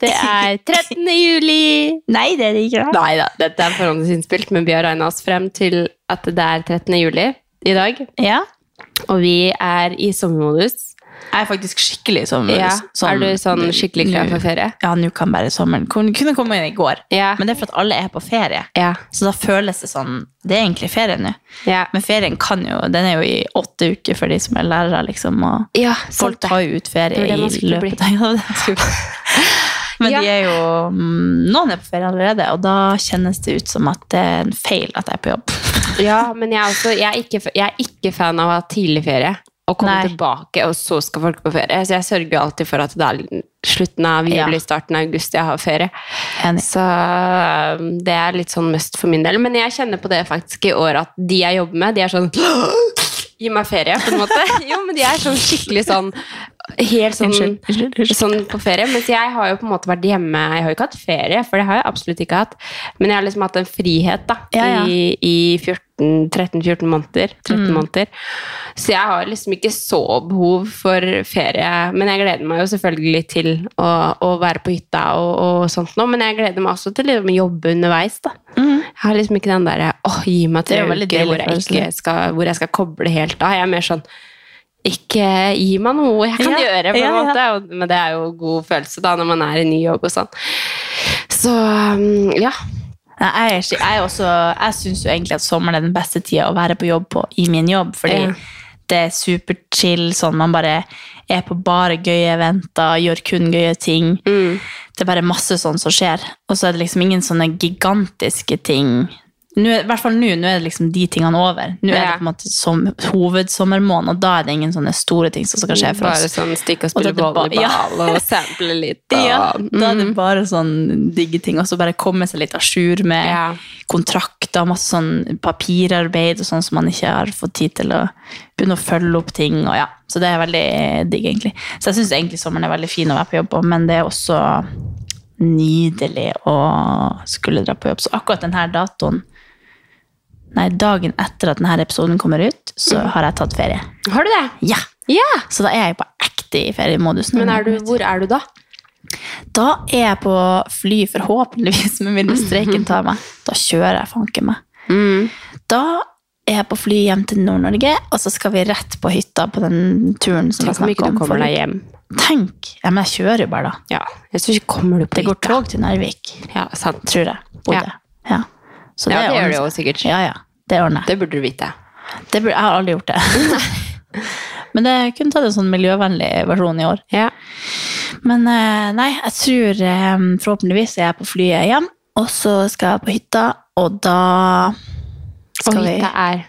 det er 13. juli! Nei, det er det ikke. da. Nei da, dette er forhåndsinnspilt, men vi har regna oss frem til at det er 13. juli i dag. Ja. Og vi er i sommermodus. Jeg er faktisk skikkelig sommermodus? Ja. Er du sånn skikkelig klar for ferie? Ja, nå kan bare sommeren Kunne kunne komme inn i går. Ja. Men det er for at alle er på ferie. Ja. Så da føles det sånn Det er egentlig ferie nå. Ja. Men ferien kan jo Den er jo i åtte uker for de som er lærere, liksom. Og Ja, folk tar jo ut ferie i løpet av det Men Ja. de er jo mm, Noen er på ferie allerede, og da kjennes det ut som at det er en feil at jeg er på jobb. Ja, men jeg er, også, jeg, er ikke, jeg er ikke fan av å ha tidlig ferie. Og komme Nei. tilbake, og så skal folk på ferie. Så jeg sørger jo alltid for at det er slutten av juli, starten av august jeg har ferie. Enig. Så um, det er litt sånn mest for min del. Men jeg kjenner på det faktisk i år at de jeg jobber med, de er sånn Gi meg ferie, på en måte. Jo, men de er sånn skikkelig sånn Helt sånn, sånn på ferie. Mens jeg har jo på en måte vært hjemme Jeg har jo ikke hatt ferie, for det har jeg absolutt ikke hatt. Men jeg har liksom hatt en frihet da Ja, ja. i, i 13-14 måneder. 13 Mm. måneder. Så jeg har liksom ikke så behov for ferie. Men jeg gleder meg jo selvfølgelig til å, å være på hytta og, og sånt nå. Men jeg gleder meg også til liksom å jobbe underveis. da. Jeg har liksom ikke den derre åh, gi meg Mm. Det tre uker hvor jeg, ikke skal, hvor jeg skal koble helt av. Jeg er mer sånn ikke gi meg noe jeg kan Ja, gjøre, på en ja, måte. Og, men det er jo god følelse da, når man er i ny jobb og sånn. Så um, ja. Nei, jeg, er, jeg, også, jeg syns jo egentlig at sommeren er den beste tida å være på jobb på i min jobb. Fordi Ja. det er superchill. Sånn, man bare er på bare gøye eventer, gjør kun gøye ting. Mm. Det er bare masse sånn som skjer. Og så er det liksom ingen sånne gigantiske ting. Nå, I hvert fall nå, nå er det liksom de tingene over. Nå er det på en måte som hovedsommermåned, og da er det ingen sånne store ting som skal skje for Bare oss. sånn stikke og spille volleyball ja. og sample litt. Og, Ja, da er det Mm. bare sånn digge ting. Og så bare komme seg litt à jour med Ja. kontrakter, masse sånn papirarbeid og sånn som man ikke har fått tid til å begynne å følge opp ting. Og ja. Så det er veldig digg, egentlig. Så jeg syns egentlig sommeren er veldig fin å være på jobb på, men det er også nydelig å skulle dra på jobb. Så akkurat denne datoen Nei, dagen etter at denne episoden kommer ut, så Mm. har jeg tatt ferie. Har du det? Ja! Yeah. Så da er jeg på ekte i feriemodus. Men er du, hvor er du da? Da er jeg på fly, forhåpentligvis, med vil streiken ta meg. Da kjører jeg fanken meg. Mm. Da er jeg på fly hjem til Nord-Norge, og så skal vi rett på hytta på den turen som Tenk om vi ikke du om. kommer deg hjem. Tenk! Ja, men jeg kjører jo bare, da. Ja, jeg synes ikke kommer du på Det går hytta. tog til Narvik, Ja, sant. tror jeg. Bodde. Ja. Så Ja, det gjør du jo sikkert. Ja, ja. Det ordner jeg. Det burde du vite. Det burde, jeg har aldri gjort det. Men det kunne tatt en sånn miljøvennlig versjon i år. Ja. Men eh, nei, jeg tror eh, forhåpentligvis er jeg på flyet hjem, og så skal jeg på hytta, og da Og skal vi hytta er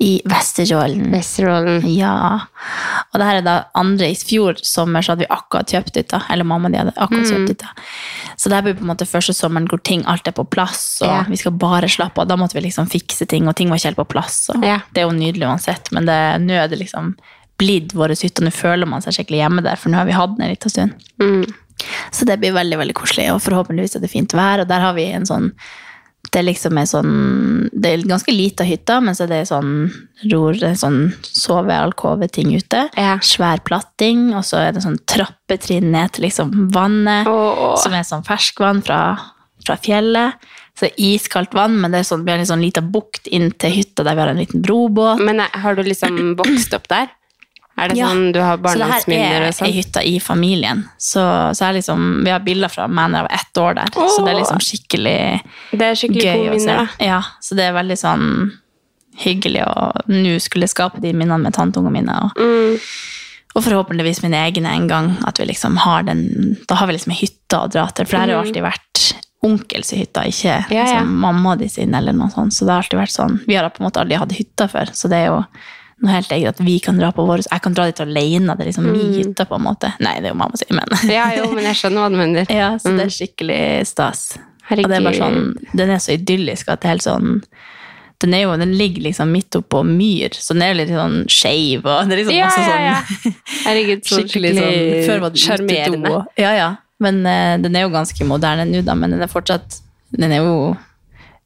i Vesterålen. Vesterålen. Ja. Og det her er da andre i fjor sommer, så hadde vi akkurat kjøpt hytta. Eller mamma de hadde akkurat Mm. kjøpt hytta. Så det her blir på en måte første sommeren hvor ting alt er på plass, og Ja. vi skal bare slappe av. Da måtte vi liksom fikse ting, og ting var ikke helt på plass. Og Ja. Det er jo nydelig uansett, men nå er det liksom blitt vår hytte, og nå føler man seg skikkelig hjemme der, for nå har vi hatt den en liten stund. Mm. Så det blir veldig, veldig koselig, og forhåpentligvis er det fint vær, og der har vi en sånn det liksom er sånn Det er ganske lita hytte, men så er det sånn ror, sånn sove-alkove-ting ute. Ja. Svær platting, og så er det sånn trappetrinn ned til liksom vannet, Åh. som er sånn ferskvann fra, fra fjellet. Så det er iskaldt vann, men det er sånn, vi har en sånn liten bukt inn til hytta der vi har en liten brobåt. Men eh, har du liksom vokst opp der? Er det Ja. sånn du har Så det her er hytta ei sånn? hytte i familien. Så, så liksom, vi har bilder fra meg da jeg var ett år der. Så det er liksom skikkelig Det er skikkelig gøy gode minner. Ja, så det er veldig sånn hyggelig å nå skulle skape de minnene med tanteungene mine. Og, Mm. og forhåpentligvis mine egne en gang. At vi liksom har den, da har vi liksom ei hytte å dra til. For det har jo alltid vært onkels hytta, ikke Mm. Ja, ja. liksom, mamma de sin eller noe sånt. Så det har alltid vært sånn. Vi har på en måte aldri hatt hytta før, så det er jo noe helt eget at vi kan dra på vår Jeg kan dra dit alene, det er liksom min hytte, på en måte. Nei, det er jo mamma sin, men Mm. Ja, jo, men jeg skjønner hva du mener. Ja, så det er skikkelig stas. Herregud. Og det er bare sånn, den er så idyllisk at det er helt sånn den, jo, den ligger liksom midt oppå myr, så den er litt sånn skeiv. Og det er liksom Ja, masse ja, sånn ja. Herregud, så skikkelig sånn Før var det sjarmerende. utedo. Ja, ja. Men uh, den er jo ganske moderne nå, da. Men den er fortsatt Den er jo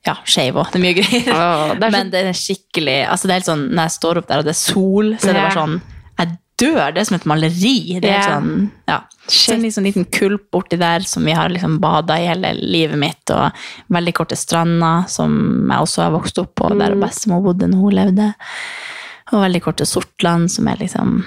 ja, skeiv òg. Det er mye greier. Oh, det er så- Men det er skikkelig altså det er helt sånn, Når jeg står opp der, og det er sol, så er det bare sånn Jeg dør! Det er som et maleri. Det er helt sånn, ja. Så en liksom liten kulp borti der som vi har liksom bada i hele livet mitt, og veldig korte strander som jeg også har vokst opp på, Mm. der bestemor bodde når hun levde. Og veldig korte Sortland, som er liksom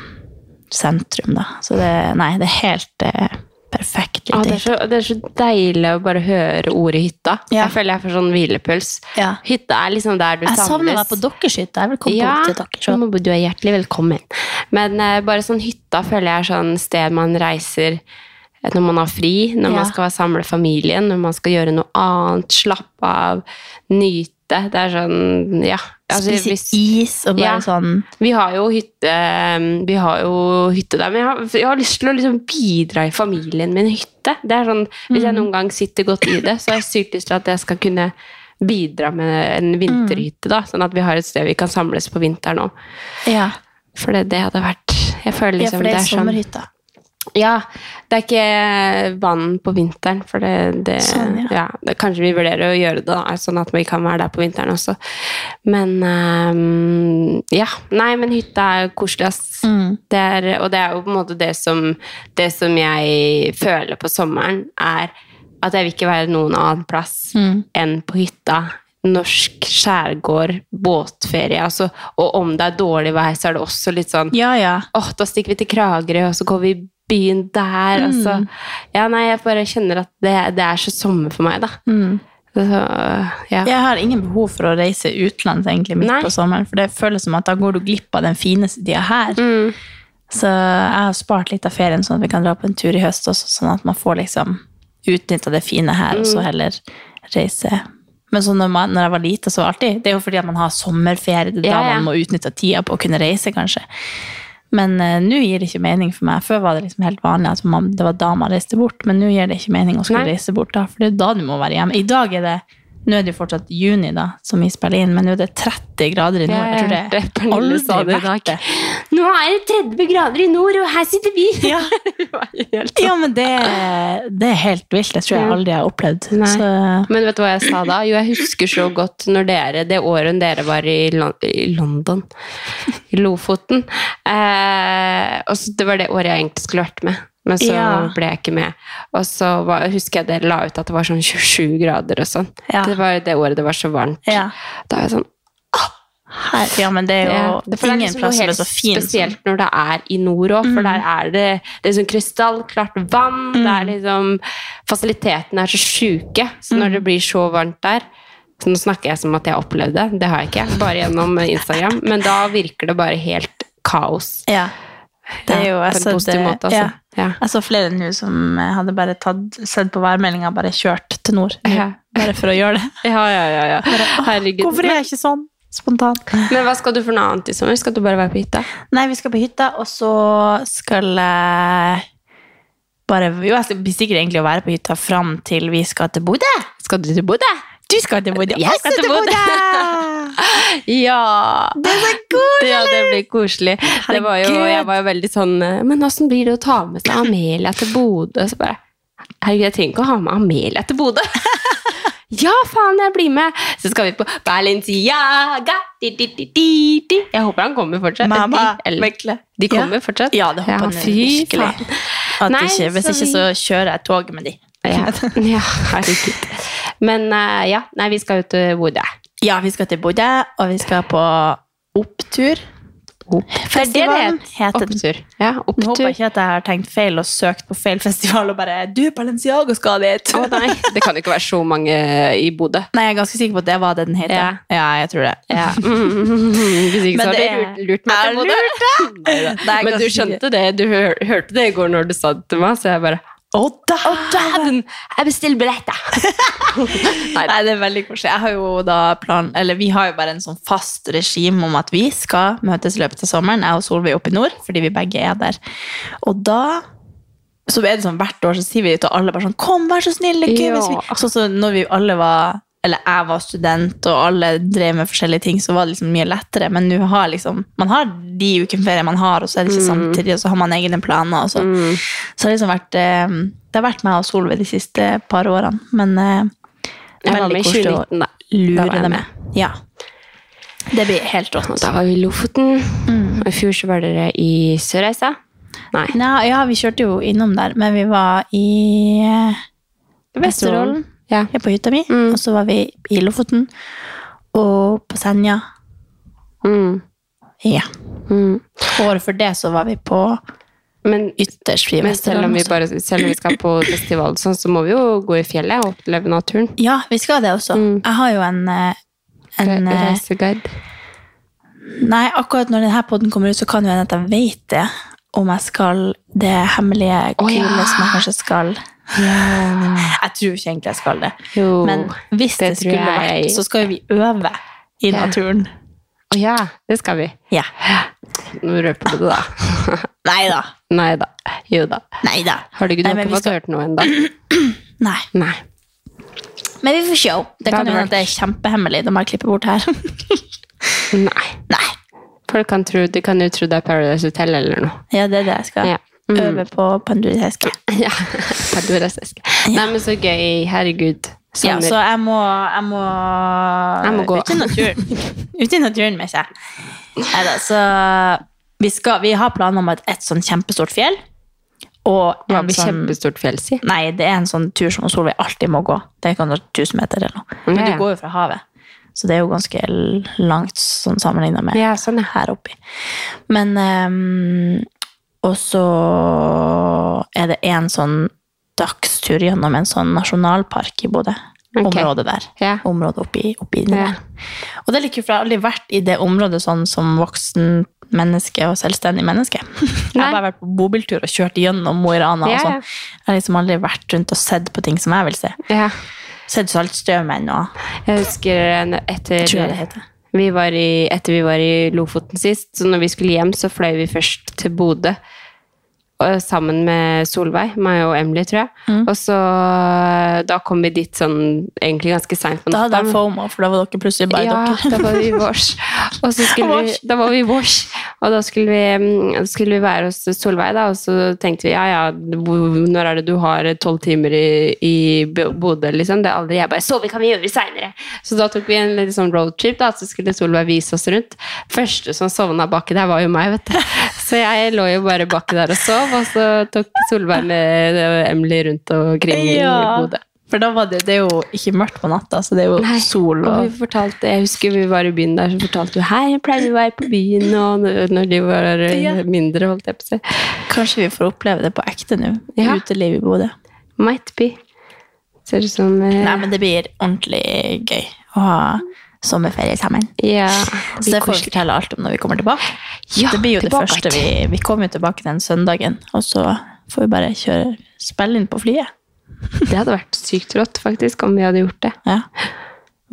sentrum, da. Så det, nei, det er helt eh, perfekt. Ja, det, er så, det er så deilig å bare høre ordet hytta. Ja. Jeg føler jeg får sånn hvilepuls. Ja. Hytta er liksom der du Jeg samles. savner deg på deres hytte. Jeg vil komme Ja, til deres. du er hjertelig velkommen. Men uh, bare sånn hytta føler jeg er sånn sted man reiser eh, når man har fri, når man skal samle familien, når man skal gjøre noe annet, slappe av, nyte. Det er sånn, ja. Altså, Spise hvis- is og bare Ja. sånn Vi har jo hytte, vi har jo hytte der, men jeg har, jeg har lyst til å liksom bidra i familien med en hytte. Det er sånn, Hvis jeg noen gang sitter godt i det, så har jeg sykt lyst til at jeg skal kunne bidra med en vinterhytte. da, Sånn at vi har et sted vi kan samles på vinteren òg. Ja, For det, det hadde vært Jeg føler ja liksom for det er sånn sommerhytta. Ja, det er ikke vann på vinteren, for det, det, Sånn, ja. ja. det Kanskje vi vurderer å gjøre det, da, sånn at vi kan være der på vinteren også. Men um, Ja. Nei, men hytta er koselig, ass. Mm. Det er, og det er jo på en måte det som, det som jeg føler på sommeren, er at jeg vil ikke være noen annen plass Mm. enn på hytta. Norsk skjærgård, båtferie. Altså, og om det er dårlig vær, så er det også litt sånn Ja, ja. åh, da stikker vi til Kragerø, og så går vi byen der, Mm. så Mm. Ja, nei, jeg bare kjenner at det, det er så sommer for meg, da. Mm. Så, ja. Jeg har ingen behov for å reise utenlands egentlig midt Nei. på sommeren, for det føles som at da går du glipp av den fineste tida her. Mm. Så jeg har spart litt av ferien, sånn at vi kan dra på en tur i høst også, sånn at man får liksom utnytta det fine her, og så Mm. heller reise. Men så når, man, når jeg var lite, så var det alltid Det er jo fordi at man har sommerferie, det er Ja, da ja. man må utnytte tida på å kunne reise, kanskje. Men uh, nå gir det ikke mening for meg. Før var det liksom helt vanlig at man, det var da man reiste bort, men nå gir det ikke mening å skulle Nei. reise bort da, for det er da du må være hjemme. I dag er det Nå er det jo fortsatt juni, da, som vi spiller inn, men nå er det 30 grader i nord. Jeg tror det er aldri sa det vært det. Nå er det 30 grader i nord, og her sitter vi! Ja. Ja, men det, det er helt vilt. Det tror jeg aldri jeg har opplevd. Så, Men vet du hva jeg sa da? Jo, jeg husker så godt når dere, det året dere var i, Lon i London, i Lofoten. Eh, det var det året jeg egentlig skulle vært med, men så Ja. ble jeg ikke med. Og så var, husker jeg dere la ut at det var sånn 27 grader og sånn. Ja. Det var det året det var så varmt. ja. Da er jeg sånn Her, ja, men det er jo det- det er ingen liksom plass som er så fin Spesielt når det er i nord òg, for der er det, det er sånn krystallklart vann. Det er liksom, fasilitetene er så sjuke, så når det blir så varmt der så Nå snakker jeg som at jeg har opplevd det, det har jeg ikke, bare gjennom Instagram. Men da virker det bare helt kaos. Ja. Det er jo, Ja, på en så positiv måte, altså. ja. Ja. jeg så flere nå som hadde bare tatt, sett på værmeldinga, bare kjørt til nord. Ja. Bare for å gjøre det. Ja, ja, ja. ja. Herregud. Hvorfor er jeg ikke sånn Spontant. Men hva skal du for noe annet i sommer? Skal du bare være på hytta? Nei, vi skal på hytta, og så skal jeg bare Jo, jeg blir sikkert sikker egentlig å være på hytta fram til vi skal til Bodø. Skal du til Bodø? Du skal til Bodø. Jeg skal til Bodø. Ja! Det er så koselig! Ja, det blir koselig. Det var jo, jeg var jo veldig sånn eh, Men åssen blir det å ta med seg Amelia til Bodø? Så bare Herregud, jeg trenger ikke å ha med Amelia til Bodø. ja, faen, jeg blir med! Så skal vi på Balenciaga. Di, di, di. Jeg håper han kommer fortsatt. Mamma, de, de kommer Ja. fortsatt. Ja, det håper jeg fy virkelig. faen. At Nei, ikke, hvis ikke, så kjører jeg toget med de. Ja, ja herregud. Men eh, ja, nei, vi skal jo til Bodø. Ja, vi skal til Bodø, og vi skal på opptur. Festivalen heter. Opptur. Ja, Nå håper opptur. jeg ikke at jeg har tenkt feil og søkt på feil festival og bare Du, Balenciaga skal dit! Å nei, det kan ikke være så mange i Bodø. Nei, jeg er ganske sikker på at det var det den heter. Ja. Ja, jeg tror det. Ja. Hvis ikke så Men har du det lurt, meg til Bodø. Men du skjønte det, du hørte det i går når du sa det til meg, så jeg bare Å, oh, dæven! Jeg bestiller billett, jeg! Nei, det er veldig koselig. Jeg har jo da plan, eller Vi har jo bare en sånn fast regime om at vi skal møtes i løpet av sommeren, jeg og Solveig oppe i nord, fordi vi begge er der. Og da så er det sånn hvert år så sier vi til alle bare sånn Kom, vær så snill! vi-» Ja. Sånn som når vi alle var eller jeg var student, og alle drev med forskjellige ting, så var det liksom mye lettere. Men nå har liksom, man har de ukene ferie man har, og så er det ikke Mm. samtidig, og så har man egne planer. Og så. så har det liksom vært eh, Det har vært meg og Solveig de siste par årene. Men eh, Jeg var veldig koselig å 2019, da. lure dem med. Ja. Det blir helt rått. Da var vi i Lofoten. Mm. Og i fjor så var dere i Sørreisa. Nei. Nei, ja, vi kjørte jo innom der, men vi var i eh, Vesterålen. Ja. Ja, på hytta mi. Mm. Og så var vi i Lofoten. Og på Senja. Mm. Ja. Mm. Året før det så var vi på Men, ytterst fri men selv, om vi bare, selv om vi skal på festival, sånn, så må vi jo gå i fjellet og oppleve naturen. Ja, vi skal det også. Mm. Jeg har jo en, eh, en eh, Reiseguide. Nei, akkurat når denne podden kommer ut, så kan jo hende at jeg vet det. Om jeg skal det hemmelige Å, ja. kule som jeg kanskje skal. Jeg tror ikke egentlig jeg skal det. Jo, Men hvis det, det skulle jeg- vært, så skal vi øve i naturen. Å ja, det skal vi. Ja. Nå røper du det, da. Nei da. Nei da. Jo da. Nei da. Har du ikke, Nei, har fått skal- hørt noe ennå? Nei. Nei. Men vi får se. Det Det kan hende at det er kjempehemmelig. Da må jeg klippe bort her. Nei. Nei. Folk kan, tro, de kan jo tro det er Paradise Hotel eller noe. Ja, det er det jeg skal Ja. Mm. øve på panduriseske. Ja. Paradise-eske. Nei, men så gøy. Herregud. Ja, så jeg må, jeg må, Jeg må gå. ut i naturen. ut i naturen med seg. Neida, så vi, skal, vi har planer om et, et sånn kjempestort fjell. Og en sånn, kjempestort fjell, si? nei, det er en sånn tur som Solveig alltid må gå. Det er kan være 1000 meter eller noe. Men Ja, ja. du går jo fra havet. Så det er jo ganske langt sånn sammenlignet med Ja, sånn, her oppe. Men ehm, Og så er det en sånn dagstur gjennom en sånn nasjonalpark i Bodø. Okay. Området der. Yeah. Området oppi, oppi yeah. Der. Og det er litt kult, for jeg har aldri vært i det området sånn som voksen menneske og selvstendig menneske. Jeg har bare vært på bobiltur og kjørt gjennom Mo i Rana. Yeah. og sånn. Jeg har liksom aldri vært rundt og sett på ting som jeg vil se. Sett saltstøvmenn og Jeg husker etter etter tror jeg det heter. Vi i, Etter vi var i Lofoten sist, så når vi skulle hjem, så fløy vi først til Bodø. Og sammen med Solveig, meg og Emily, tror jeg. Mm. Og så Da kom vi dit sånn egentlig ganske seint på Da hadde jeg FOMO, for da var dere plutselig bare ja, dere. da var vi vårs. Og så skulle vi, da var vi vårs. Og da skulle vi, mm, skulle vi være hos Solveig, da, og så tenkte vi ja, ja, når er det du har tolv timer i, i Bodø, liksom? Det er aldri jeg bare Så vi kan vi gjøre det seinere! Så da tok vi en litt sånn roadtrip, da, så skulle Solveig vise oss rundt. Første som sovna baki der, var jo meg, vet du. Så jeg lå jo bare baki der og sov, og så tok Solveig med Emily rundt omkring i Ja. Bodø. For da var det, det er jo ikke mørkt på natta, så det er jo Nei, sol Og og vi fortalte, jeg husker vi var i byen der, så fortalte hun hei, jeg pleide å være på byen og når de var eh, mindre, holdt jeg på seg. Kanskje vi får oppleve det på ekte nå. Ja. Uteliv i Bodø. Might be. Ser ut som eh, Nei, men det blir ordentlig gøy å ha sommerferie sammen. Ja. Så det får vi fortelle alt om når vi kommer tilbake. Ja, det blir jo det første vi Vi kommer tilbake den søndagen, og så får vi bare kjøre spille inn på flyet. Det hadde vært sykt rått, faktisk, om vi hadde gjort det. Ja.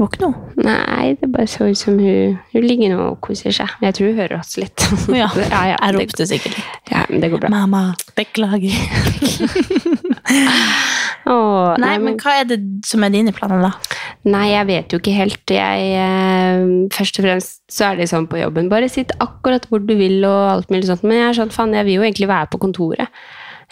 Våkne hun? Nei, det bare så ut som hun, hun ligger nå og koser seg. Men jeg tror hun hører oss litt. Ja, ja, ja, jeg ropte sikkert. ja, men det går bra. Mamma, beklager. Åh, Nei, men hva er det som er dine planer, da? Nei, jeg vet jo ikke helt. Jeg, eh, først og fremst så er det sånn på jobben. Bare sitt akkurat hvor du vil og alt mulig sånt. Men jeg er sånn, faen, jeg vil jo egentlig være på kontoret.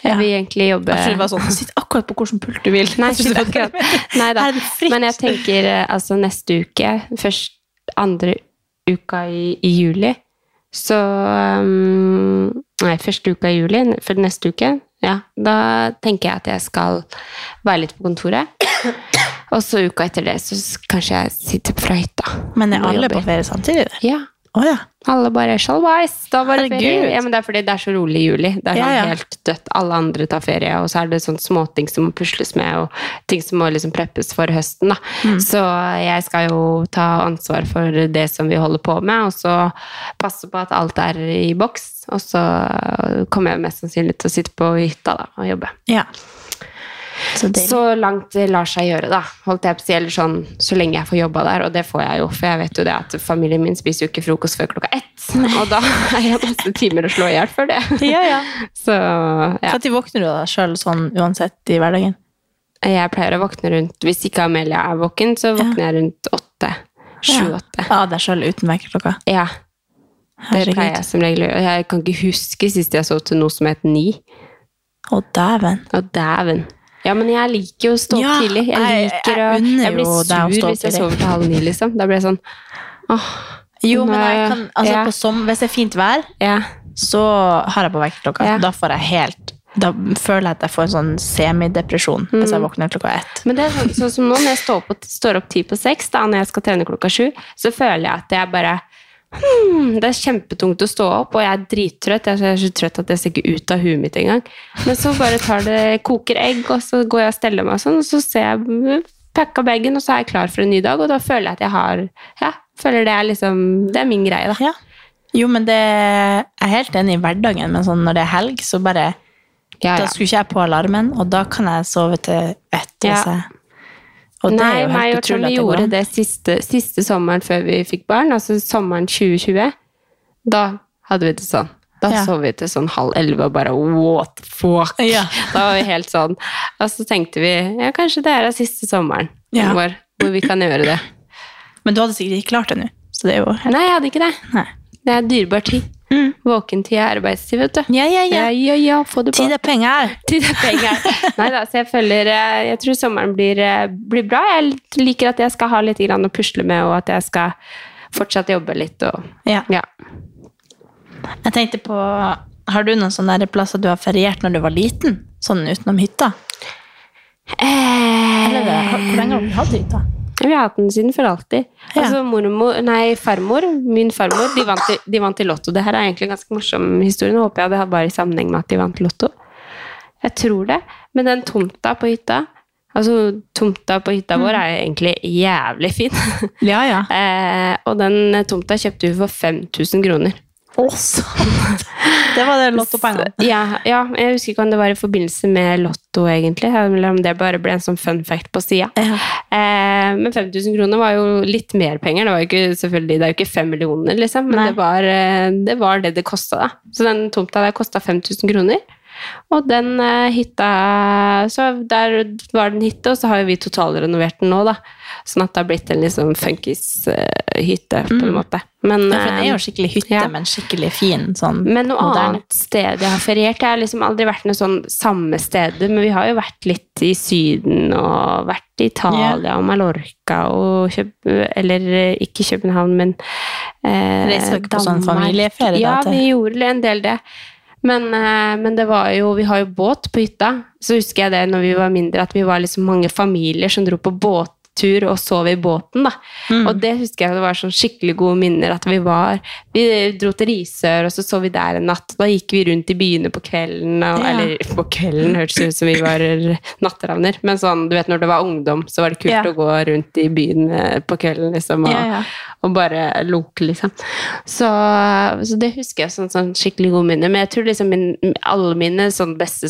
Jeg vil egentlig jobbe Jeg var sånn, Sitt akkurat på hvilken pult du vil. Nei, var- akkurat. Nei da. Men jeg tenker eh, altså neste uke, først andre uka i, i juli, så um, Nei, første uka i juli, for neste uke, ja, da tenker jeg at jeg skal være litt på kontoret. Og så uka etter det, så kanskje jeg sitter fra hytta. Men er alle på ferie samtidig? der? Ja. Å ja. Alle bare shalwise, da var det ferie. Ja, men det er fordi det er så rolig i juli. Det er sånn ja. helt dødt. Alle andre tar ferie, og så er det sånn småting som må pusles med, og ting som må liksom preppes for høsten, da. Mm. Så jeg skal jo ta ansvar for det som vi holder på med, og så passe på at alt er i boks. Og så kommer jeg mest sannsynlig til å sitte på hytta da, og jobbe. ja. Så. Så langt det lar seg gjøre, da. Holdt jeg på å si, eller sånn, så lenge jeg får jobba der, og det får jeg jo. For jeg vet jo det at familien min spiser jo ikke frokost før klokka ett. Og da er jeg masse timer å slå i hjel før det. ja, ja. Så ja. Når våkner du da sjøl sånn uansett i hverdagen? Jeg pleier å våkne rundt Hvis ikke Amelia er våken, så våkner jeg rundt åtte. Sju-åtte. Ja, deg sjøl uten vekkerklokka. Ja. Det pleier jeg som regel å gjøre. Jeg kan ikke huske sist jeg sov til noe som het ni. Å, dæven. Å, dæven. Ja, men jeg liker jo å stå opp Ja, tidlig. Jeg jeg- liker å jeg unner Jeg blir sur hvis jeg sover til halv ni, liksom. Da blir jeg sånn åh. Jo, men jeg kan, altså, ja. på som, hvis det er fint vær, Ja. så har jeg på vekkerklokka. Ja. Da får jeg helt Da føler jeg at jeg får en sånn semidepresjon hvis jeg våkner klokka ett. Men det er sånn, sånn som nå, når jeg står opp, står opp ti på seks, da, når jeg skal trene klokka sju, så føler jeg at jeg bare hmm, Det er kjempetungt å stå opp, og jeg er drittrøtt. Jeg er så trøtt at jeg ser ikke ut av huet mitt engang. Men så bare tar det, koker egg, og så går jeg og steller meg og sånn, og så ser jeg pakka bagen, og så er jeg klar for en ny dag, og da føler jeg at jeg har Ja, føler det er liksom Det er min greie, da. Ja. Jo, men det jeg er helt enig i hverdagen, men sånn når det er helg, så bare Ja, Da skulle ikke jeg på alarmen, og da kan jeg sove til ett. Ja. Og Nei, meg og det gjorde det siste, siste sommeren før vi fikk barn, altså sommeren 2020. Da hadde vi det sånn. Da Ja. sov vi til sånn halv elleve og bare what the fuck? Ja. Da var vi helt sånn. Og så tenkte vi ja, kanskje det er siste sommeren Ja. vår hvor vi kan gjøre det. Men du hadde sikkert ikke klart det nå. Så det er jo helt Nei, jeg hadde ikke det. Nei. Det er dyrebar tid. Våkentid er arbeidstid, vet du. Ja, ja, Ja, ja. ja, ja, få det på. Tid er penger. Tid er penger. Nei da, så jeg føler eh, Jeg tror sommeren blir, eh, blir bra. Jeg liker at jeg skal ha litt å pusle med, og at jeg skal fortsatt jobbe litt og Ja. Ja. Jeg tenkte på Har du noen sånne plasser du har feriert når du var liten? Sånn utenom hytta? Eller det, hvor lenge har du hatt hytta? Vi har hatt den siden for alltid. Ja. Altså mormor, nei, farmor, min farmor, de vant, i- de vant i Lotto. Det her er egentlig en ganske morsom historie. Nå håper jeg det har bare i sammenheng med at de vant Lotto. Jeg tror det. Men den tomta på hytta Altså, tomta på hytta vår er egentlig jævlig fin. Ja, ja. eh, og den tomta kjøpte vi for 5000 kroner. Å, sant! Det var det lottopengene. Ja, ja, jeg husker ikke om det var i forbindelse med Lotto, egentlig. Eller om det bare ble en sånn fun fact på sida. Ja. Eh, men 5000 kroner var jo litt mer penger. Det, var jo ikke, selvfølgelig, det er jo ikke fem millioner, liksom, men det var, eh, det var det det kosta. Så den tomta der kosta 5000 kroner. Og den eh, hytta Så der var det en hytte, og så har vi totalrenovert den nå, da. Sånn at det har blitt en liksom funkishytte, på en måte. Men, Ja, for den er jo eh, skikkelig hytte, ja. men skikkelig fin. Sånn men noe moderne. annet sted jeg har feriert Jeg har liksom aldri vært noe sånn samme sted men vi har jo vært litt i Syden og vært i Italia og Mallorca og Køb Eller eh, ikke København, men eh, Reiste dere på sånn familieferie Ja, vi gjorde en del det. Men, eh, men det var jo Vi har jo båt på hytta. Så husker jeg det når vi var mindre, at vi var liksom mange familier som dro på båttur og sov i båten. da. Mm. Og det husker jeg det var sånn skikkelig gode minner. At vi var Vi dro til Risør, og så sov vi der en natt. Da gikk vi rundt i byene på kvelden. Og, Ja. Eller på kvelden hørtes det ut som vi var natteravner. Men sånn, du vet når det var ungdom, så var det kult Ja. å gå rundt i byen eh, på kvelden, liksom. Og, Ja, og bare loke, liksom. Så, så det husker jeg som sånn skikkelig gode minner. Men jeg tror liksom min, alle mine sånn beste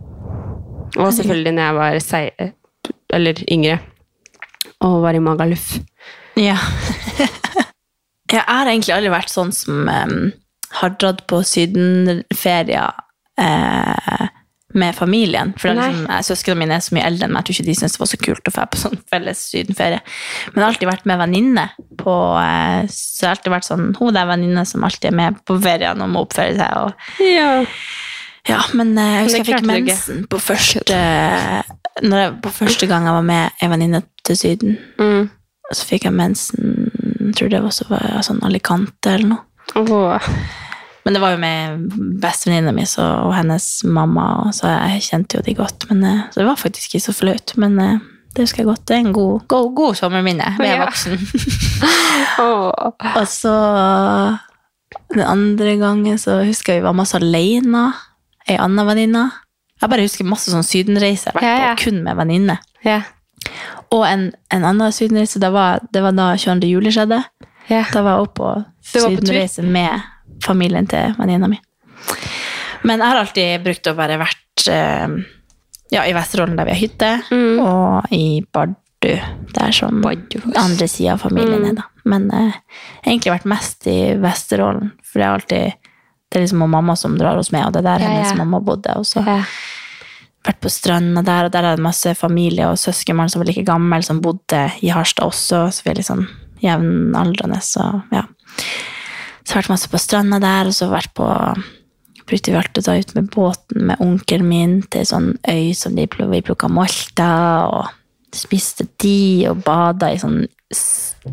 Og selvfølgelig når jeg var sei, eller yngre og var i Magaluf. Ja. jeg har egentlig aldri vært sånn som um, har dratt på sydenferier eh, med familien. For er liksom, Søsknene mine er så mye eldre enn meg. Jeg tror ikke de syntes det var så kult å dra på sånn felles sydenferie. Men jeg har alltid vært med venninne på eh, Så jeg har alltid vært sånn Hun der venninne som alltid er med på feriene og må oppføre seg. Og, Ja. Ja, men eh, jeg husker jeg fikk mensen på første jeg, På første gang jeg var med ei venninne til Syden. Mm. Så fikk jeg mensen Jeg tror det var så var sånn Alicante eller noe. Oh. Men det var jo med bestevenninna mi og hennes mamma, og så jeg kjente jo de godt. Men, eh, så det var faktisk ikke så flaut. Men eh, det husker jeg godt. Det er en god, god, god sommerminne. Er Ja. voksen. oh. og så den andre gangen så husker jeg vi var masse alene. Ei anna venninne. Jeg bare husker masse sånn sydenreiser jeg har vært Ja, ja. på kun med venninne. Ja. Og en, en annen sydenreise, det var, det var da 22. juli skjedde. Ja. Da var jeg oppe på sydenreise med familien til venninna mi. Men jeg har alltid brukt å bare vært eh, ja, i Vesterålen, der vi har hytte, Mm. og i Bardu, der som andre sida av familien Mm. er. da. Men eh, egentlig vært mest i Vesterålen, for det har alltid det er liksom mamma som drar oss med, og det er der Ja, hennes ja. mamma bodde. Og så Ja. vært på stranda der, og der er det masse familie og søskenbarn som var like gammel, som bodde i Harstad også, så vi er liksom jevnaldrende, så ja. Så vært masse på stranda der, og så vært på Brukte vi alltid å ta ut med båten med onkelen min til sånn øy som de vi plukka molter, og spiste de, og bada i sånn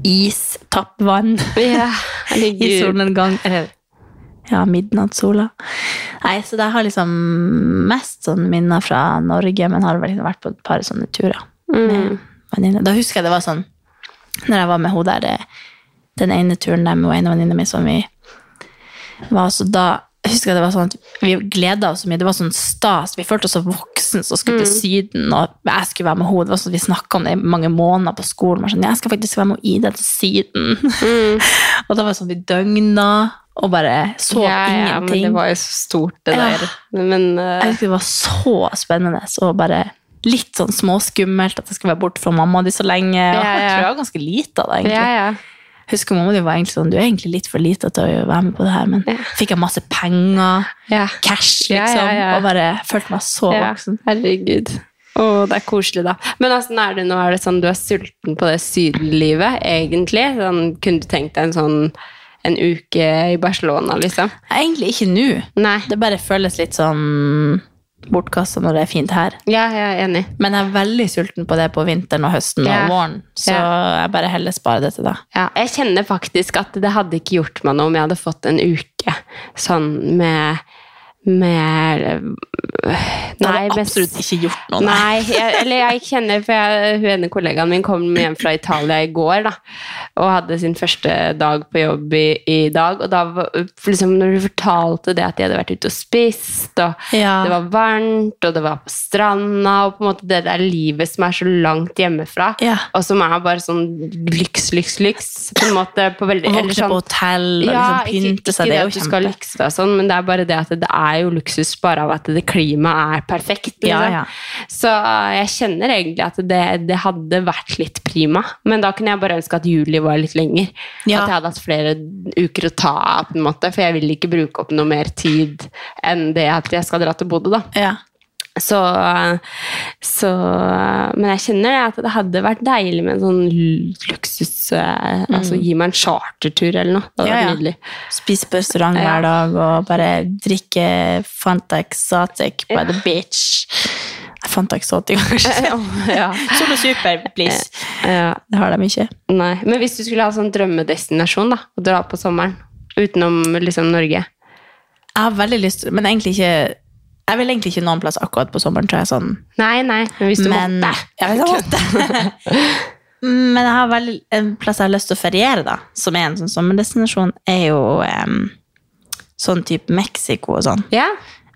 istappvann Ja, i solnedgang. Eller ja, midnattssola. Nei, så det har liksom mest sånn minner fra Norge, men har liksom vært på et par sånne turer med venninner. Da husker jeg det var sånn, når jeg var med hun der, eh, den ene turen der med en av mi som vi var, så da husker jeg det var sånn at vi gleda oss så mye. Det var sånn stas. Vi følte oss så voksne som skulle til Syden, og jeg skulle være med henne. Det var sånn at Vi snakka om det i mange måneder på skolen. Sånn, jeg skal faktisk være med Ida til Syden. og da var det sånn vi døgna og bare så ja, ja, men det var jo så stort, det Ja. der. Men uh... Jeg husker det var så spennende og bare litt sånn småskummelt at jeg skulle være borte fra mamma di så lenge. Ja, Ja, jeg tror jeg var ganske lite av det, egentlig. ja, ja. Husker mamma di var egentlig sånn, du er egentlig litt for lite til å være med på det her, men fikk jeg masse penger, cash, liksom, og bare følte meg så voksen. herregud. Å, det er koselig, da. Men åssen er det nå? Er det sånn du er sulten på det sydenlivet, egentlig? Sånn, kunne du tenkt deg en sånn en uke i Barcelona, liksom? Egentlig ikke nå. Nei. Det bare føles litt sånn bortkastet når det er fint her. Ja, jeg er enig. Men jeg er veldig sulten på det på vinteren og høsten Ja. og våren, så jeg bare heller sparer det til da. Ja, jeg kjenner faktisk at det hadde ikke gjort meg noe om jeg hadde fått en uke sånn med med Nei, Nei, hadde med- absolutt ikke gjort noe. Nei, jeg, eller jeg kjenner For jeg, hun ene kollegaen min kom hjem fra Italia i går da, og hadde sin første dag på jobb i, i dag. Og da liksom, når du fortalte det at de hadde vært ute og spist, og Ja. det var varmt, og det var på stranda, og på en måte det der livet som er så langt hjemmefra, Ja. og som er bare sånn lyks, lyks, lyks. På en måte på veldig, våkne sånn- på hotell og ja, liksom pynte ikke, seg, ikke det er at jo du skal kjempe. lykkes deg sånn, men det er bare det at det er er jo luksus bare av at det klimaet er perfekt. Liksom. Ja, ja. Så jeg kjenner egentlig at det, det hadde vært litt prima. Men da kunne jeg bare ønske at juli var litt lenger. Ja. At jeg hadde hatt flere uker å ta av, på en måte. For jeg vil ikke bruke opp noe mer tid enn det at jeg skal dra til Bodø, da. Ja. Så, så Men jeg kjenner det at det hadde vært deilig med en sånn luksus mm. Altså gi meg en chartertur eller noe. Det hadde Ja, ja. vært nydelig. Spise på restaurant hver dag og bare drikke Fanta Exotic by the beach. Fanta Exotic, kanskje. ja. Solo Super, please. ja. Det har de ikke. Nei. Men hvis du skulle ha sånn drømmedestinasjon, da, å dra på sommeren utenom liksom Norge Jeg har veldig lyst til Men egentlig ikke Jeg vil egentlig ikke noen plass akkurat på sommeren, tror jeg. sånn. Nei, nei, men hvis du Men- måtte. Ja, hvis jeg måtte. Men jeg har vel en plass jeg har lyst til å feriere, da, som er en sånn sommerdestinasjon, er jo um, sånn type Mexico og sånn. Ja.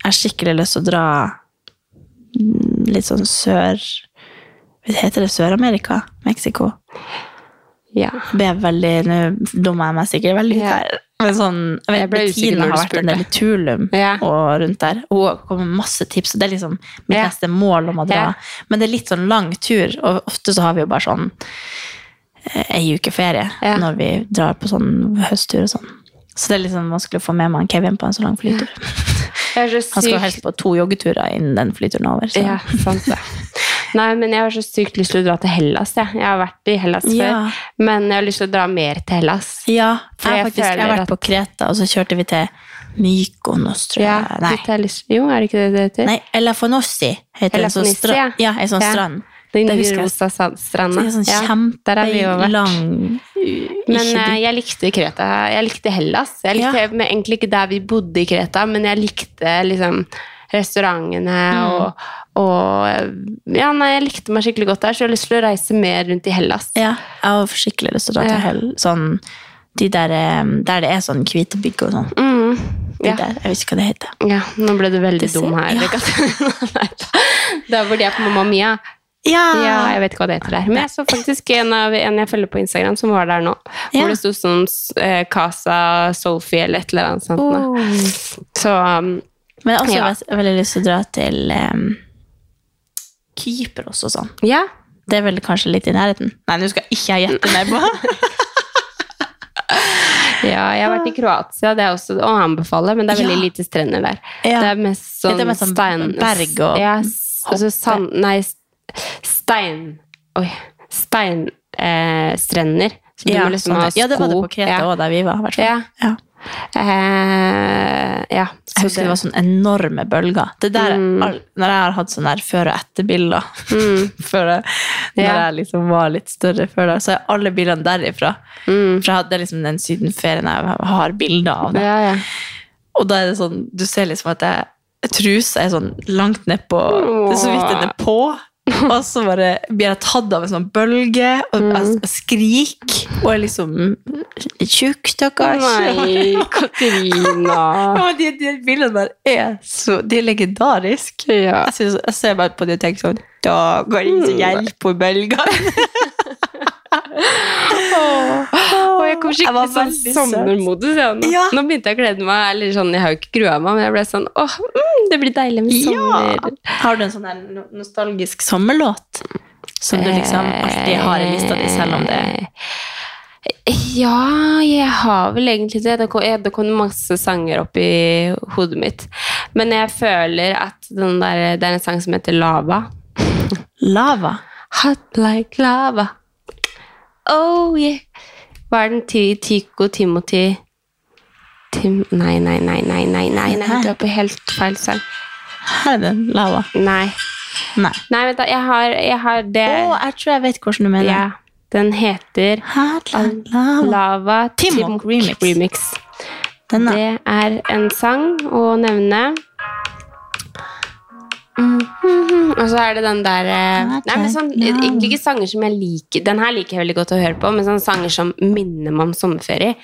Jeg har skikkelig lyst til å dra litt sånn sør Heter det Sør-Amerika? Mexico? Ja. Ble jeg veldig, Nå dummer jeg meg sikkert veldig ut Ja. her. Men sånn, jeg ble usikker når du har vært en del i. Tulum Ja. og rundt der. Hun kommer med masse tips, og det er liksom mitt Ja. neste mål om å dra. Ja. Men det er litt sånn lang tur, og ofte så har vi jo bare sånn eh, ei uke ferie når vi drar på sånn høsttur og sånn. Så det er litt sånn vanskelig å få med meg Kevin på en så lang flytur. Så Han skal helst på to joggeturer innen den flyturen er over. Så. Ja, sant det. Nei, men jeg har så sykt lyst til å dra til Hellas. Jeg, jeg har vært i Hellas Ja. før, men jeg har lyst til å dra mer til Hellas. Ja, jeg, jeg faktisk, jeg har vært at- på Kreta, og så kjørte vi til Mykonos, tror jeg. Ja, Nei. lyst Jo, er det ikke det det heter? Nei, Elafonossi heter en sånn strand. Ja, en sånn strand. Den rosa sand- stranda. Det er sånn Ja, der har vi jo vært. Lang, Men eh, jeg likte Kreta. Jeg likte Hellas. Jeg likte ja. egentlig ikke der vi bodde i Kreta, men jeg likte liksom restaurantene Mm. og, og Ja, nei, jeg likte meg skikkelig godt der, så jeg har lyst til å reise mer rundt i Hellas. Ja, jeg har skikkelig lyst til å dra til Ja. Hell. Sånn, de der, eh, der det er sånn hvite bygg og sånn. Mm. Ja. der, jeg vet ikke hva det heter. Ja, nå ble du veldig Det dum her. ja. Der hvor de er på Mamma Mia. Ja, Ja, jeg vet ikke hva det heter der. Men jeg så faktisk en, av, en jeg følger på Instagram, som var der nå. Ja. Hvor det sto sånn eh, Casa Sophie eller et eller annet sånt. oh. Så um, Men jeg har også Ja. veldig lyst til å dra til um, Kypros og sånn. ja. Det er vel kanskje litt i nærheten. Nei, nå skal ikke jeg gjette mer på. ja, jeg har vært i Kroatia, det er også å anbefale, men det er veldig Ja. lite strender der. Ja. Det er mest sånn, er mest sånn stein... berg og ja, altså sand... Nei, stein... Oi. Steinstrender. Eh, så du Ja, må liksom sånn, ha ja, det var det på Kreta Ja. òg, der vi var. Ja. Eh, ja. Jeg husker det var sånne enorme bølger. Det der, Mm. all, når jeg har hatt sånne der før- og etterbilder Mm. før jeg, Når Ja. jeg liksom var litt større før da, så er alle bildene derifra. Mm. For jeg hadde liksom den sydenferien jeg har bilder av det. Ja, ja. Og da er det sånn, du ser liksom at jeg, trusa er sånn langt nedpå Det er så vidt den er på. Og så bare blir jeg tatt av en sånn bølge, og Mm. jeg skrik, og er liksom tjukk, stakkars. Nei, Katarina. Ja, de, de bildene der er så De er legendariske. Ja. Jeg, synes, jeg ser bare på de og tenker sånn Da går det ingen som hjelper på bølgene. Oh. jeg kom Jeg var skikkelig sånn sommermodus. Ja, nå. Ja. nå begynte jeg å glede meg. Eller sånn, Jeg har jo ikke grua meg, men jeg ble sånn åh, mm, det blir deilig med sommer. Har du en sånn her nostalgisk sommerlåt? Som du liksom alltid har i lista di, selv om det Ja, jeg har vel egentlig det. Det kom, det kom masse sanger opp i hodet mitt. Men jeg føler at den der, det er en sang som heter Lava. Lava? Hot like lava. Oh yeah. Hva er den? til Tico Timothy Tim Nei, nei, nei, nei, nei, nei, nei. Du er på helt feil sang. Her er det Lava. Nei. Nei. Nei, vent da. Jeg har, jeg har det Å, jeg tror jeg vet hvordan du mener. ja, Den heter er lava. Lava Timok remix. remix. Den da. Det er en sang å nevne. Mm. Og så er det den der eh, Nei, men sånn, Egentlig ikke sanger som jeg liker. Den her liker jeg veldig godt å høre på, men sånne sanger som minner meg om sommerferie.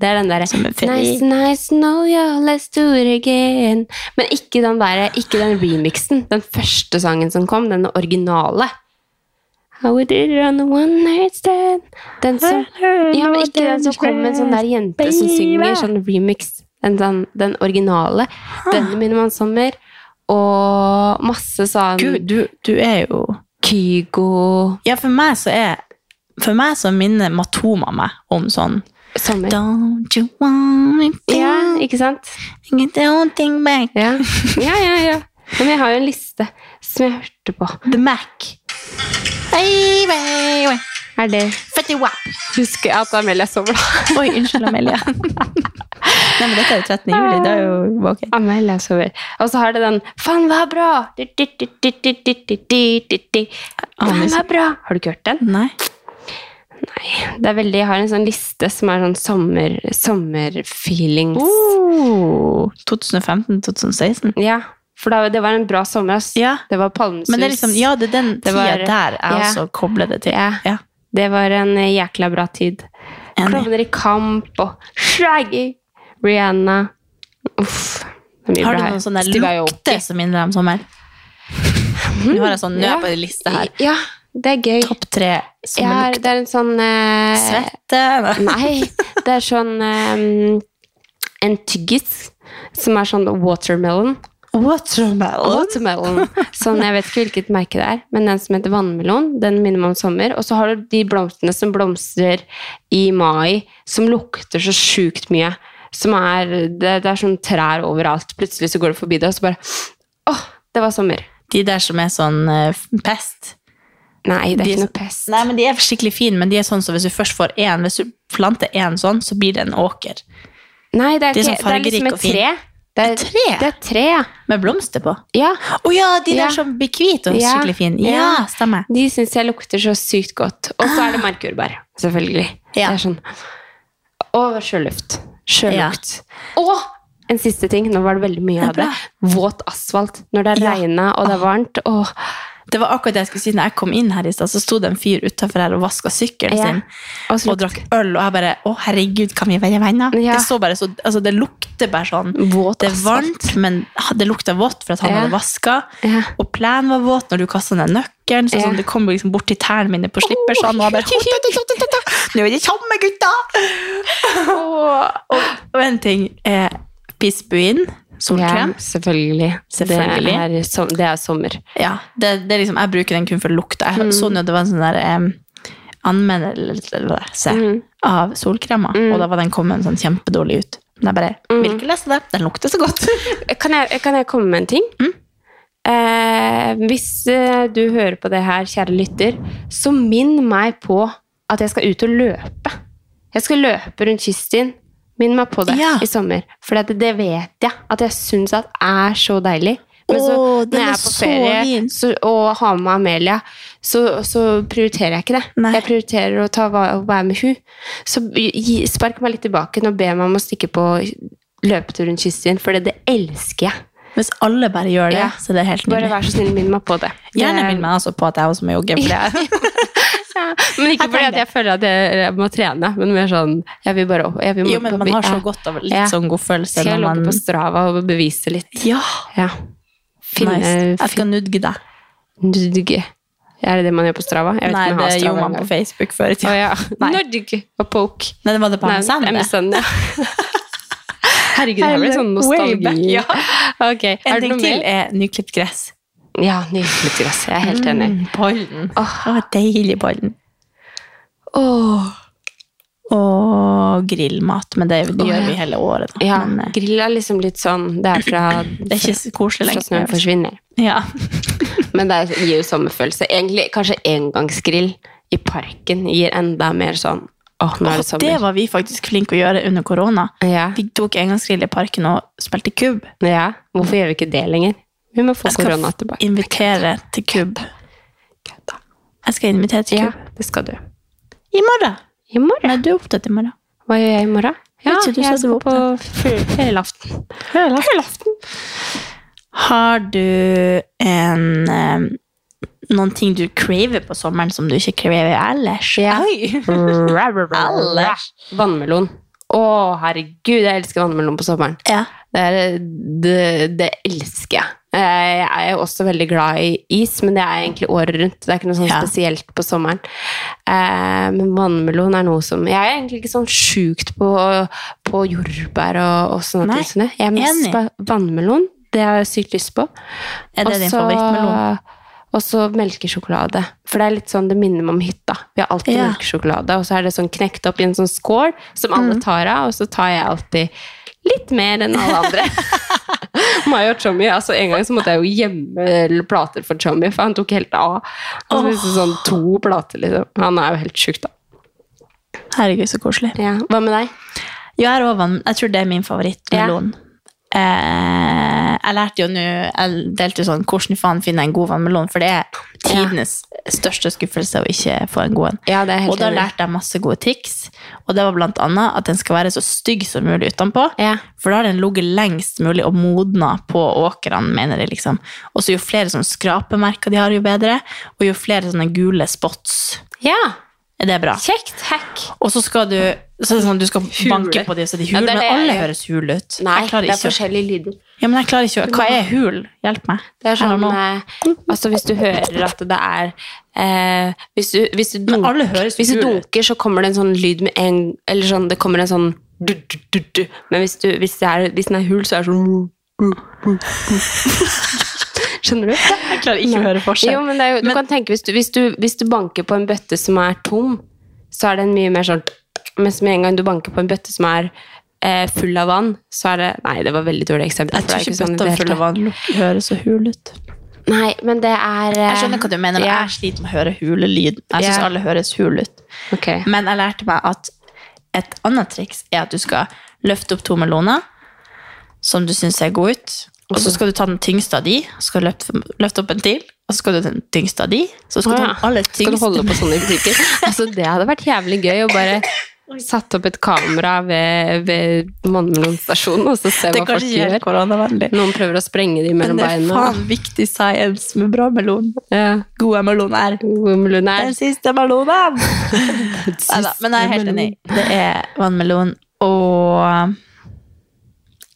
Det er den derre Nice, nice, no, yeah, let's do it again. Men ikke den der, ikke den remixen. Den første sangen som kom, den originale. How we did it on the one night stand. Den som, ja, men ikke den som kom med en sånn der jente som synger sånn remix. Den, den, den originale. Den minner meg om sommer. Og masse sånn Gud, du, du er jo Kygo Ja, for meg så er For meg så minner Matoma meg om sånn Sommer. Don't you want me to Ja, ikke sant? Don't thing back. Ja, ja, ja. ja. Men jeg har jo en liste som jeg hørte på. The Mac. Hey, hey, hey. Er det Fetty Wap. Husker jeg at Amelia sover, da. Oi, unnskyld, Amelia. Nei, men dette er jo 13. juli. Det er jo ok. Amelia sover. Og så har det den Faen, hva er bra? Faen, hva er bra? Har du ikke hørt den? Nei. Nei. Det er veldig, jeg har en sånn liste som er sånn sommer, sommerfeelings. Oh, 2015-2016. Ja, for da, det var en bra sommer. ass. Ja. Det var palmesus. Men det er liksom, ja, det er den Det tida var- der jeg ja. også kobler det til. Ja. Ja. Det var en jækla bra tid. Klovner i kamp og Shaggy, Rihanna Uff. Det er mye Har bra du her. noen sånne lukter som minner deg om sommer? Nå har jeg sånn, jeg på en liste her. Ja, det er gøy. Topp tre Ja, lukter. det er en sånn eh, Svette? Nei, det er sånn eh, En tyggis som er sånn watermelon. Watermelon. Watermelon. Sånn, jeg vet ikke hvilket merke det er, men den som heter vannmelon, den minner meg om sommer. Og så har du de blomstene som blomstrer i mai, som lukter så sjukt mye. Som er, det, det er sånn trær overalt. Plutselig så går du forbi det, og så bare Åh, det var sommer. De der som er sånn uh, pest. Nei, det er De ikke noe pest. Nei, men de er skikkelig fine, men de er sånn så hvis du først får én, hvis du planter én sånn, så blir det en åker. Nei, det er, De er sånn det er liksom et tre. Det er, tre? Det er tre, ja. Med blomster på. ja. Å ja, de Ja. der som blir hvite og Ja. skikkelig fine. Ja, Ja. stemmer. De syns jeg lukter så sykt godt. Og så er det markjordbær, selvfølgelig. Ja. Det er sånn Og sjøluft. Sjølukt. Og en siste ting, nå var det veldig mye av det. Våt asfalt. Når det Ja. har regna og det er varmt. Åh. Det var akkurat det jeg skulle si. Når jeg kom inn her i stad, så sto det en fyr utafor her og vaska sykkelen Ja. sin Og og drakk øl, og jeg bare Å, herregud, kan vi være venner? Ja. Det så bare så Altså, det lukter bare sånn Våt Det er varmt, men det lukta vått for at han Ja. hadde vaska. Og plenen var våt når du kasta ned nøkkelen. Så sånn, det kom liksom bort til tærne mine på slippersene. Og jeg bare Nå er det samme, gutta! og, og en ting er pissbuin. Ja, Solkrem. selvfølgelig. Selvfølgelig. Det er, som, det er sommer. Ja, det, det er liksom, jeg bruker den kun for lukta. Mm. Jeg så sånn det var en sånn der um, anmeldelse Mm. av solkremer, og da var den kommet sånn kjempedårlig ut. Men jeg bare Mm. vil ikke lese det. Den lukter så godt. Kan jeg, kan jeg komme med en ting? Mm. Eh, hvis eh, du hører på det her, kjære lytter, så minn meg på at jeg skal ut og løpe. Jeg skal løpe rundt kyststien. Minn meg på det Ja. i sommer. For det, det vet jeg at jeg syns er så deilig. Men så, Åh, når jeg er på ferie så, og har med Amelia, så, så prioriterer jeg ikke det. Nei. Jeg prioriterer å ta, være med hun. Så gi, spark meg litt tilbake og be meg om å stikke på løpetur rundt kysten, for det, det elsker jeg. Hvis alle bare gjør det, Ja. så det er helt Bare vær så snill, minn meg på det. Gjerne minn meg altså på at jeg også må jogge. For det Men ikke Jeg fordi jeg føler at jeg, må trene, men mer sånn Jeg vil bare opp. Jeg vil jo, men man har så godt av litt Ja. sånn godfølelse Skal jeg logge man på Strava og bevise litt? Ja, Ja. Finne nice. Jeg skal nudge deg. Nudge. Er det det man gjør på Strava? Nei, det gjorde man på. Facebook før i tida. Oh, ja. Nudge og poke. Nei, det var det på MSN. MSN, ja. Herregud, det blir sånn nostalgi. Ja. Okay. En ting til er nyklipt gress. Ja, nyklipt gress. Jeg er helt enig. Mm, pollen. Åh, deilig bollen. Åh. Og grillmat, men det, det gjør vi hele året. Da. Ja, Men, eh, grill er liksom litt sånn Det er fra, det er ikke så koselig fra snøen forsvinner. Ja. Men det gir jo sommerfølelse. Egentlig kanskje engangsgrill i parken gir enda mer sånn Åh, nå er det sommer. det var vi faktisk flinke å gjøre under korona. Ja. Vi tok engangsgrill i parken og spilte kubb. ja. Hvorfor gjør vi ikke det lenger? Vi må få korona tilbake. Jeg skal invitere til kubb. Jeg skal invitere til kubb. Ja, det skal du. I morgen. I morgen? Nei, du er opptatt i morgen. Hva gjør jeg i morgen? Ja, jeg du var skal på fe- helaften. Helaften. Har du en um, Noen ting du craver på sommeren som du ikke craver ellers? Ja. Ellers. Vannmelon. Å, herregud, jeg elsker vannmelon på sommeren. Ja. Det, det, det elsker jeg. Eh, Jeg er jo også veldig glad i is, men det er egentlig året rundt. Det er ikke noe sånn Ja. spesielt på sommeren. Eh, Men vannmelon er noe som Jeg er egentlig ikke sånn sjukt på, på jordbær og, og sånne Nei, ting. Jeg er mest på vannmelon. Det har jeg sykt lyst på. Er det din Også- favorittmelon? Og så melkesjokolade. For det er litt sånn, det minner meg om hytta. Vi har alltid Ja. melkesjokolade, og så er det sånn knekt opp i en sånn skål som alle Mm. tar av, og så tar jeg alltid litt mer enn alle andre. Meg og Tommy, altså En gang så måtte jeg jo gjemme plater for Chummy, for han tok helt av. Han spiste sånn to plater, liksom. Han er jo helt sjuk, da. Herregud, så koselig. Ja. Hva med deg? Jeg, er over, jeg tror det er min favorittmelon. Eh, jeg lærte jo nå Jeg delte jo sånn hvordan faen finner jeg en god vannmelon, for det er tidenes største skuffelse å ikke få en god en. Ja, det helt Og da lærte jeg masse gode triks, og det var blant annet at den skal være så stygg som mulig utenpå, Ja. for da har den ligget lengst mulig og modna på åkrene, mener de liksom. Og så jo flere sånne skrapemerker de har, jo bedre, og jo flere sånne gule spots, Ja, er bra. kjekt. Hack. Og så skal du så sånn, du skal banke på dem så de Ja, hul, det er men alle jeg høres hul ut. Nei, det er forskjellige lyder. ja, men jeg klarer ikke Hva er hul? Hjelp meg. Det er sånn eh, Altså, hvis du hører at det er eh, Hvis du, hvis du, høres hvis du dunker, så kommer det en sånn lyd med en Eller sånn, det kommer en sånn du. Men hvis, du, hvis, det er, hvis den er hul, så er det sånn Skjønner du? Jeg klarer ikke å høre forskjell. Jo, men det er jo, du kan tenke hvis du, hvis, du, hvis du banker på en bøtte som er tom, så er den mye mer sånn Mens med en gang du banker på en bøtte som er eh, full av vann, så er det Nei, det var veldig dårlig eksempel. Jeg tror ikke sånn i bøtta det full av vann høres så hul ut. Nei, men det er eh, Jeg skjønner hva du mener, men ja. jeg sliter med å høre hulelyd. Jeg syns Ja. alle høres hule ut. Okay. Men jeg lærte meg at et annet triks er at du skal løfte opp to meloner som du syns ser gode ut. Og så skal du ta den tyngste av de, så skal du løfte, løfte opp en til, og så skal du ta den tyngste av de. Så skal du ja. ta den aller Skal du holde på sånn i butikker? altså, det hadde vært jævlig gøy å bare satt opp et kamera ved, ved Mannmelonstasjonen og så se hva folk gjør. Noen prøver å sprenge de Men det er beina. faen viktig science med bra melon. Ja. Gode meloner. God melon er Den siste melonen! Neida, men jeg er helt enig. Det er vannmelon og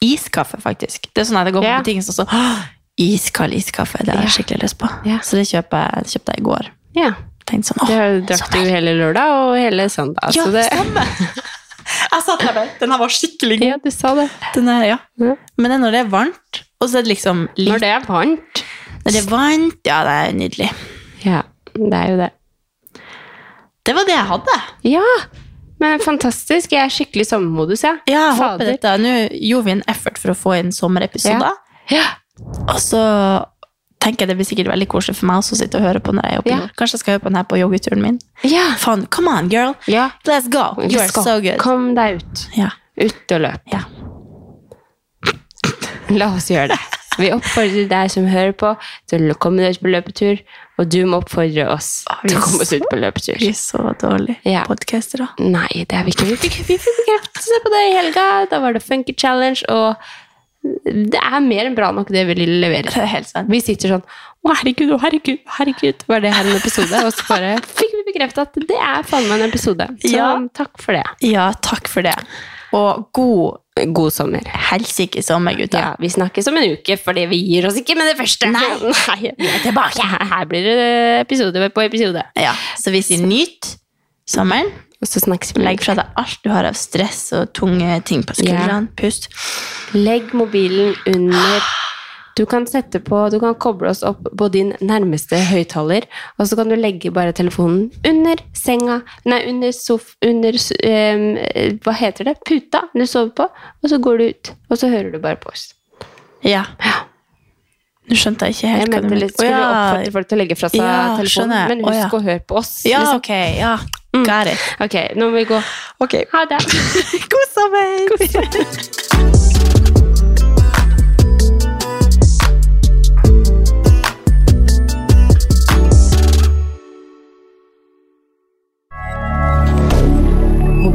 iskaffe, faktisk. Det er sånn at jeg går på butikken og så «Åh, Iskald iskaffe, det har jeg skikkelig lyst på. Så det kjøpte jeg, kjøpte jeg i går. Ja. Tenkte sånn, Det drakk du hele lørdag og hele søndag. Ja, det, stemmer! Jeg satt her bare, den her var skikkelig god. ja, du sa det. Den er, ja. Ja. Men det er når det er varmt, og så er det liksom litt Når det er varmt. Når det er varmt, ja, det er nydelig. Ja, det er jo det. Det var det jeg hadde. Ja, men fantastisk. Jeg er skikkelig sommermodus, jeg. Ja, jeg håper dette. Nå gjorde vi en effort for å få inn sommerepisoder. Ja. Og så tenker jeg det blir sikkert veldig koselig for meg også å sitte og høre på når jeg er oppe Ja. Kanskje jeg skal høre på den her på joggeturen min. Ja. Fun. come on, girl. ja. Let's go. Let's go. so good. Kom deg ut. Ja. Ut og løp. Ja. La oss gjøre det. Vi oppfordrer deg som hører på, til å komme deg ut på løpetur, og du må oppfordre oss ah, til å komme oss ut på løpetur. Vi er så dårlige Ja. podkastere. Nei, det er vi ikke. Vi fikk, vi fikk bekreftelse på det i helga. Da var det Funky Challenge, og det er mer enn bra nok det vi leverer. Det er helt sant. Vi sitter sånn Å, herregud, å, herregud, herregud. Var det her en episode? Og så bare fikk vi bekreftet at det er faen meg en episode. Så Ja. takk for det. Ja, takk for det. Og god God sommer. helsike sommer, gutta. Ja, vi snakkes om en uke, fordi vi gir oss ikke med det første. Nei. Nei. Vi er tilbake. Her, her blir det episode på episode. Ja, så vi sier nyt sommeren. Og så snakkes vi. Legg fra deg alt du har av stress og tunge ting på skuldrene. Pust. Legg mobilen under Du kan sette på, du kan koble oss opp på din nærmeste høyttaler, og så kan du legge bare telefonen under senga, nei, under sof... Under um, Hva heter det? Puta du sover på, og så går du ut, og så hører du bare på oss. Ja. Nå skjønte jeg ikke helt Jeg hva du mente skulle oh, ja. oppfordre folk til å legge fra seg Ja, telefonen, men husk husk ja. å høre på oss. Ja, liksom. ok. Ja. Got it. Ok, nå må vi gå. Ok. Ha det. God sommer!